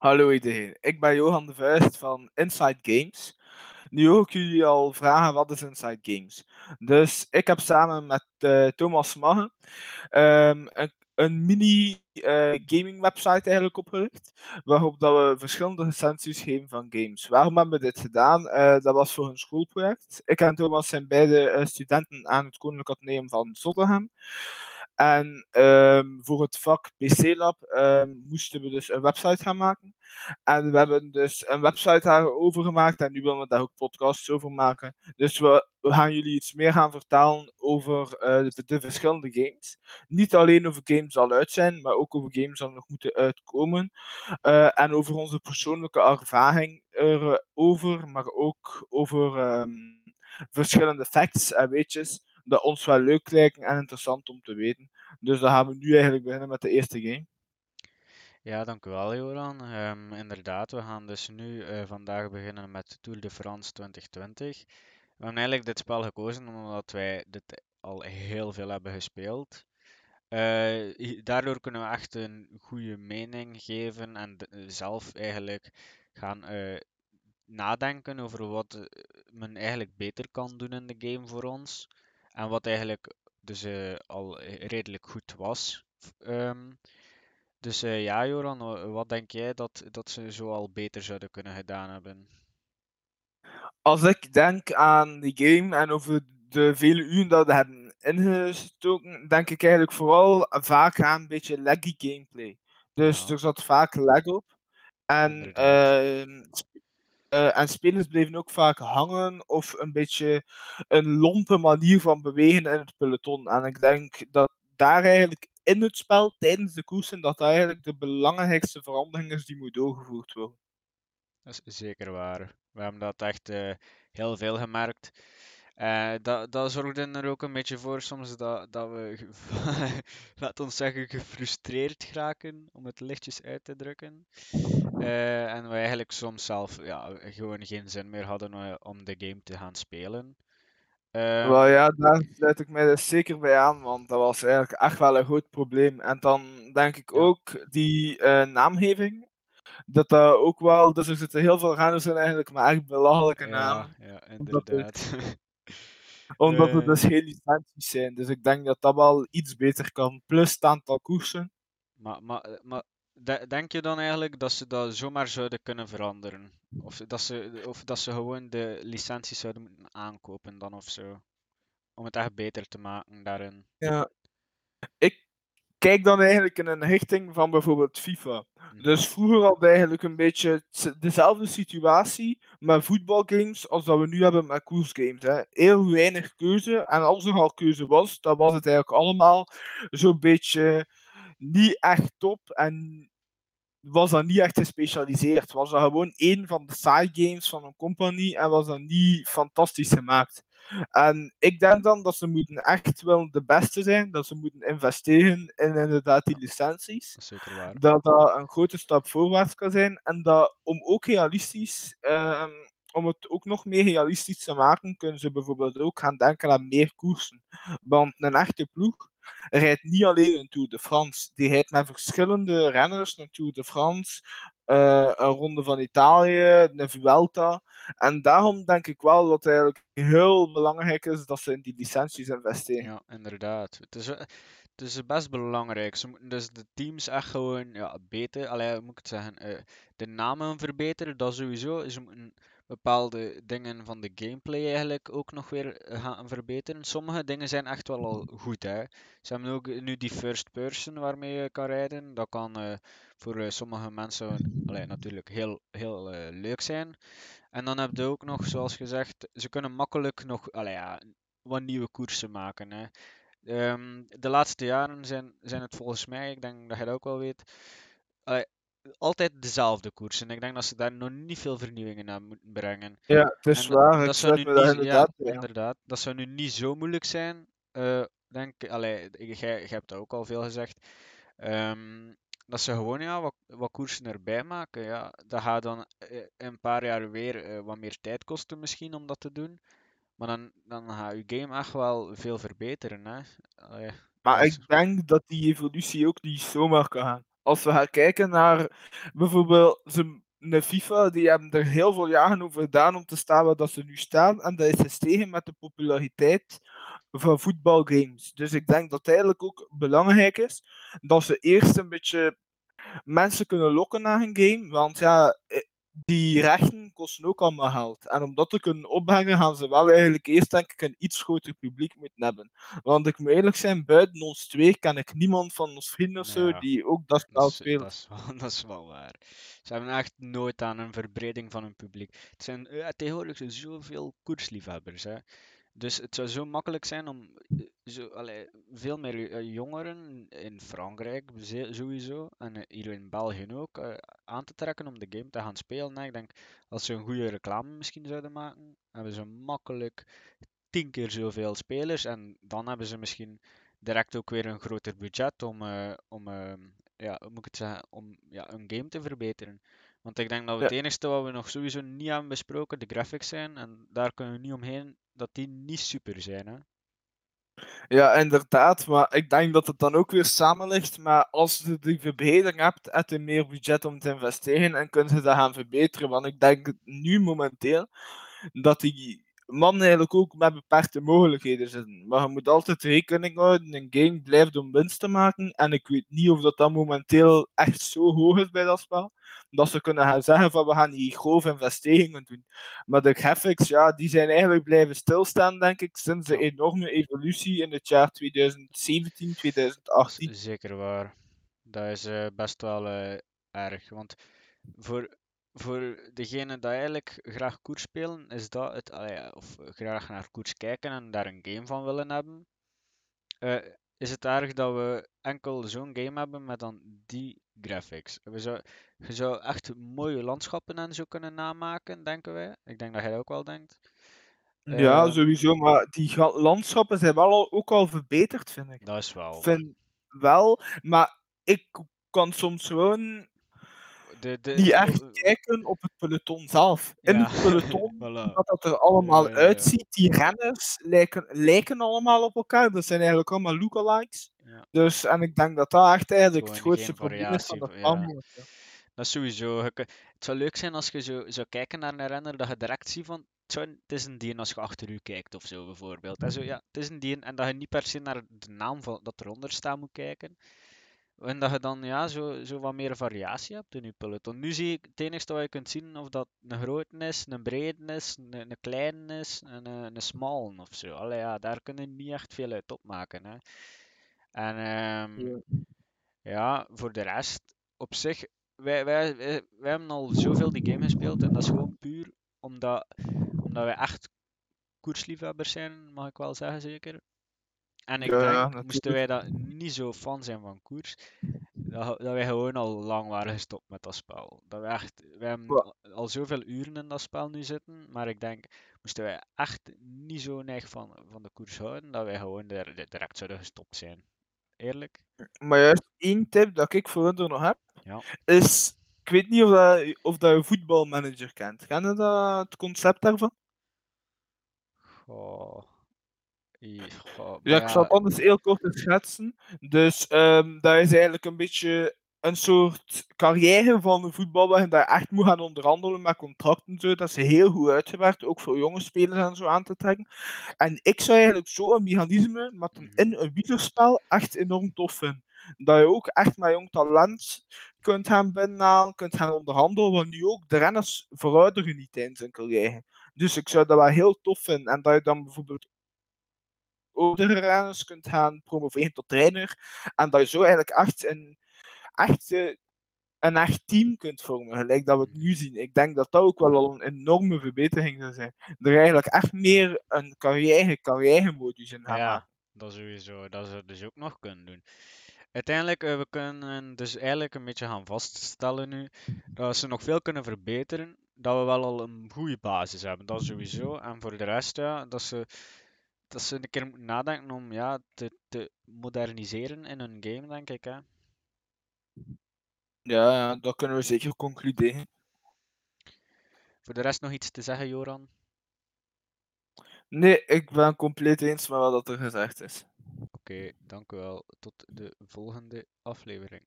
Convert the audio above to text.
Hallo iedereen, ik ben Johan de Vuist van Inside Games. Nu hoor ik jullie al vragen wat is Inside Games. Dus ik heb samen met uh, Thomas Magge um, een, mini uh, gaming website eigenlijk opgericht, waarop dat we verschillende recensies geven van games. Waarom hebben we dit gedaan? Uh, dat was voor een schoolproject. Ik en Thomas zijn beide studenten aan het Koninklijk Atheneum van Zottegem. En um, voor het vak PC Lab um, moesten we dus een website gaan maken. En we hebben dus een website daarover gemaakt en nu willen we daar ook podcasts over maken. Dus we, gaan jullie iets meer gaan vertellen over uh, de, de, verschillende games. Niet alleen over games al uit zijn, maar ook over games die nog moeten uitkomen. Uh, en over onze persoonlijke ervaring erover, maar ook over um, verschillende facts en weetjes dat ons wel leuk lijken en interessant om te weten. Dus dan gaan we nu eigenlijk beginnen met de eerste game. Ja, dank u Joran. Um, inderdaad, we gaan dus nu uh, vandaag beginnen met Tour de France 2020. We hebben eigenlijk dit spel gekozen omdat wij dit al heel veel hebben gespeeld. Uh, daardoor kunnen we echt een goede mening geven en zelf eigenlijk gaan uh, nadenken over wat men eigenlijk beter kan doen in de game voor ons. En wat eigenlijk dus uh, al redelijk goed was. Um, dus uh, ja, Joran, wat denk jij dat, dat ze zo al beter zouden kunnen gedaan hebben? Als ik denk aan die game en over de vele uren dat we hebben ingestoken, denk ik eigenlijk vooral vaak aan een beetje laggy gameplay. Dus ja. er zat vaak lag op. En uh, uh, en spelers bleven ook vaak hangen of een beetje een lompe manier van bewegen in het peloton. En ik denk dat daar eigenlijk in het spel, tijdens de koersen, dat eigenlijk de belangrijkste verandering is die moet doorgevoerd worden. Dat is zeker waar. We hebben dat echt uh, heel veel gemerkt. Uh, dat, dat zorgde er ook een beetje voor soms dat, dat we, laat ons zeggen, gefrustreerd raken, om het lichtjes uit te drukken. Uh, en we eigenlijk soms zelf ja, gewoon geen zin meer hadden om de game te gaan spelen. Uh, wel ja, daar sluit ik mij dus zeker bij aan, want dat was eigenlijk echt wel een groot probleem. En dan denk ik ook die naamgeving, dat dat ook wel, dus er zitten heel veel renners in eigenlijk, maar echt belachelijke ja, namen. Ja, inderdaad. Omdat het dus geen licenties zijn. Dus ik denk dat dat wel iets beter kan. Plus het aantal koersen. Maar, maar, maar denk je dan eigenlijk dat ze dat zomaar zouden kunnen veranderen? Of dat ze, of dat ze gewoon de licenties zouden moeten aankopen dan of zo? Om het echt beter te maken daarin. Ja. Ik kijk dan eigenlijk in een richting van bijvoorbeeld FIFA. Mhm. Dus vroeger hadden we eigenlijk een beetje dezelfde situatie met voetbalgames als dat we nu hebben met koersgames. Hè. Heel weinig keuze. En als er al keuze was, dan was het eigenlijk allemaal zo'n beetje niet echt top. En was dat niet echt gespecialiseerd. Was dat gewoon één van de side games van een company en was dat niet fantastisch gemaakt. En ik denk dan dat ze moeten echt wel de beste zijn, dat ze moeten investeren in inderdaad die licenties. Dat, zeker waar. dat dat een grote stap voorwaarts kan zijn. En dat om ook realistisch, um, om het ook nog meer realistisch te maken, kunnen ze bijvoorbeeld ook gaan denken aan meer koersen. Want een echte ploeg rijdt niet alleen een Tour de France, die rijdt met verschillende renners een Tour de France, een ronde van Italië, een Vuelta. En daarom denk ik wel dat het eigenlijk heel belangrijk is dat ze in die licenties investeren. Ja, inderdaad. Het is, het is best belangrijk. Ze moeten dus de teams echt gewoon ja, beter, allee, moet ik het zeggen, uh, de namen verbeteren, dat sowieso. Ze moeten bepaalde dingen van de gameplay eigenlijk ook nog weer eh, gaan verbeteren. Sommige dingen zijn echt wel al goed. Hè. Ze hebben ook nu die first person waarmee je kan rijden. Dat kan uh, voor sommige mensen natuurlijk heel, heel leuk zijn. En dan heb je ook nog, zoals gezegd, ze kunnen makkelijk nog ja, wat nieuwe koersen maken. Hè. Um, de laatste jaren zijn, zijn het volgens mij, ik denk dat je dat ook wel weet, altijd dezelfde koers. En ik denk dat ze daar nog niet veel vernieuwingen aan moeten brengen. Ja, het is waar. Dat, zou nu niet, inderdaad, ja, inderdaad. Dat zou nu niet zo moeilijk zijn. Uh, denk, allee, jij, hebt dat ook al veel gezegd. Um, dat ze gewoon ja, wat, wat koersen erbij maken. Ja, dat gaat dan uh, een paar jaar weer uh, wat meer tijd kosten misschien om dat te doen. Maar dan, dan gaat je game echt wel veel verbeteren. Hè? Allee, maar ik denk dat die evolutie ook niet zomaar kan gaan. Als we gaan kijken naar bijvoorbeeld een FIFA, die hebben er heel veel jaren over gedaan om te staan waar dat ze nu staan. En dat is gestegen met de populariteit van voetbalgames. Dus ik denk dat het eigenlijk ook belangrijk is dat ze eerst een beetje mensen kunnen lokken naar een game. Want ja, eh, die rechten kosten ook allemaal geld. En om dat te kunnen opbrengen, gaan ze wel eigenlijk eerst denk ik een iets groter publiek moeten hebben. Want ik moet eerlijk zijn, buiten ons twee ken ik niemand van ons vrienden of zo Ja, die ook dat spel speelt. dat, is wel, dat is wel waar. Ze hebben echt nooit aan een verbreding van hun publiek. Het zijn eh, tegenwoordig zo- zoveel koersliefhebbers. Hè. Dus het zou zo makkelijk zijn om eh, zo, allee, veel meer eh, jongeren in Frankrijk sowieso en eh, hier in België ook eh, aan te trekken om de game te gaan spelen. hè. Ik denk als ze een goede reclame misschien zouden maken, hebben ze makkelijk tien keer zoveel spelers en dan hebben ze misschien direct ook weer een groter budget om, eh, om, ja, hoe moet ik het zeggen, om ja, een game te verbeteren. Want ik denk dat we Ja. het enige wat we nog sowieso niet hebben besproken, de graphics zijn. En daar kunnen we niet omheen dat die niet super zijn. Hè? Ja, inderdaad, maar ik denk dat het dan ook weer samen ligt. Maar als je die verbetering hebt, heb je meer budget om te investeren en kun je dat gaan verbeteren. Want ik denk nu momenteel dat die mannen eigenlijk ook met beperkte mogelijkheden zitten. Maar je moet altijd rekening houden, een game blijft om winst te maken. En ik weet niet of dat dan momenteel echt zo hoog is bij dat spel. Dat ze kunnen gaan zeggen van we gaan hier grove investeringen doen. Maar de graphics, ja, die zijn eigenlijk blijven stilstaan, denk ik, sinds de enorme evolutie in het jaar 2017, Dat 2018. is zeker waar. Dat is eh, best wel eh, erg. Want voor, voor degene die eigenlijk graag koers spelen, is dat het, allee, of graag naar koers kijken en daar een game van willen hebben, eh, is het erg dat we enkel zo'n game hebben met dan die graphics. We zou, je zou echt mooie landschappen en zo kunnen namaken, denken wij. Ik denk dat jij dat ook wel denkt. Ja, Eh, sowieso, maar die landschappen zijn wel al, ook al verbeterd, vind ik. dat is wel. vind wel, maar ik kan soms gewoon De, de, de- echt kijken op het peloton zelf. In Ja, het peloton, voilà. wat dat er allemaal Ja, uitziet, die renners lijken, lijken allemaal op elkaar. Dat zijn eigenlijk allemaal lookalikes. Dus, en ik denk dat dat echt eigenlijk het grootste probleem is van. Ja. Dat is sowieso. je Het zou leuk zijn als je zo zou kijken naar een renner dat je direct ziet van het, is een die als je achter u kijkt of zo bijvoorbeeld. En zo, ja, het is een die en dat je niet per se naar de naam van, dat eronder staat moet kijken. En dat je dan ja, zo, zo wat meer variatie hebt in je peloton. Nu zie ik het enige wat je kunt zien of dat een grote is, een brede is, een, een kleine is en een, een smal of zo. Allee, ja, daar kun je niet echt veel uit opmaken. Hè. En ehm, Ja. ja, voor de rest, op zich, wij, wij, wij, wij hebben al zoveel die game gespeeld en dat is gewoon puur omdat, omdat wij echt koersliefhebbers zijn, mag ik wel zeggen zeker. En ik Ja, denk, moesten wij dat niet zo fan zijn van koers, dat, dat wij gewoon al lang waren gestopt met dat spel. Dat we echt, wij hebben al, al zoveel uren in dat spel nu zitten, maar ik denk, moesten wij echt niet zo neig van, van de koers houden, dat wij gewoon direct zouden gestopt zijn. Eerlijk? Maar juist één tip dat ik voor hun nog heb, Ja. is, ik weet niet of, dat, of dat je voetbalmanager kent. Ken je dat, het concept daarvan? Goh. Goh, Ja, ik zal het anders heel kort schetsen. Dus ehm, dat is eigenlijk een beetje een soort carrière van de voetbal waarin je echt moet gaan onderhandelen met contracten. Zo. Dat is heel goed uitgewerkt, ook voor jonge spelers en zo aan te trekken. En ik zou eigenlijk zo'n mechanisme met een, Mhm. in een wielerspel echt enorm tof vinden. Dat je ook echt met jong talent kunt gaan binnenhalen, kunt gaan onderhandelen, want nu ook de renners verouderen niet tijdens hun carrière. Dus ik zou dat wel heel tof vinden. En dat je dan bijvoorbeeld oudere renners kunt gaan promoveren tot trainer. En dat je zo eigenlijk echt een, echt, eh, een echt team kunt vormen, gelijk dat we het nu zien. Ik denk dat dat ook wel al een enorme verbetering zou zijn. Er eigenlijk echt meer een carrière, carrière-modus in gaan Ja, maken. dat sowieso. Dat zou dus ook nog kunnen doen. Uiteindelijk, eh, we kunnen dus eigenlijk een beetje gaan vaststellen nu dat ze nog veel kunnen verbeteren. Dat we wel al een goede basis hebben, dat sowieso. En voor de rest, ja, dat ze, dat ze een keer moeten nadenken om ja, te, te moderniseren in hun game, denk ik. Hè. Ja, ja, dat kunnen we zeker concluderen. Voor de rest nog iets te zeggen, Joran? Nee, ik ben compleet eens met wat er gezegd is. Oké, dank u wel. Tot de volgende aflevering.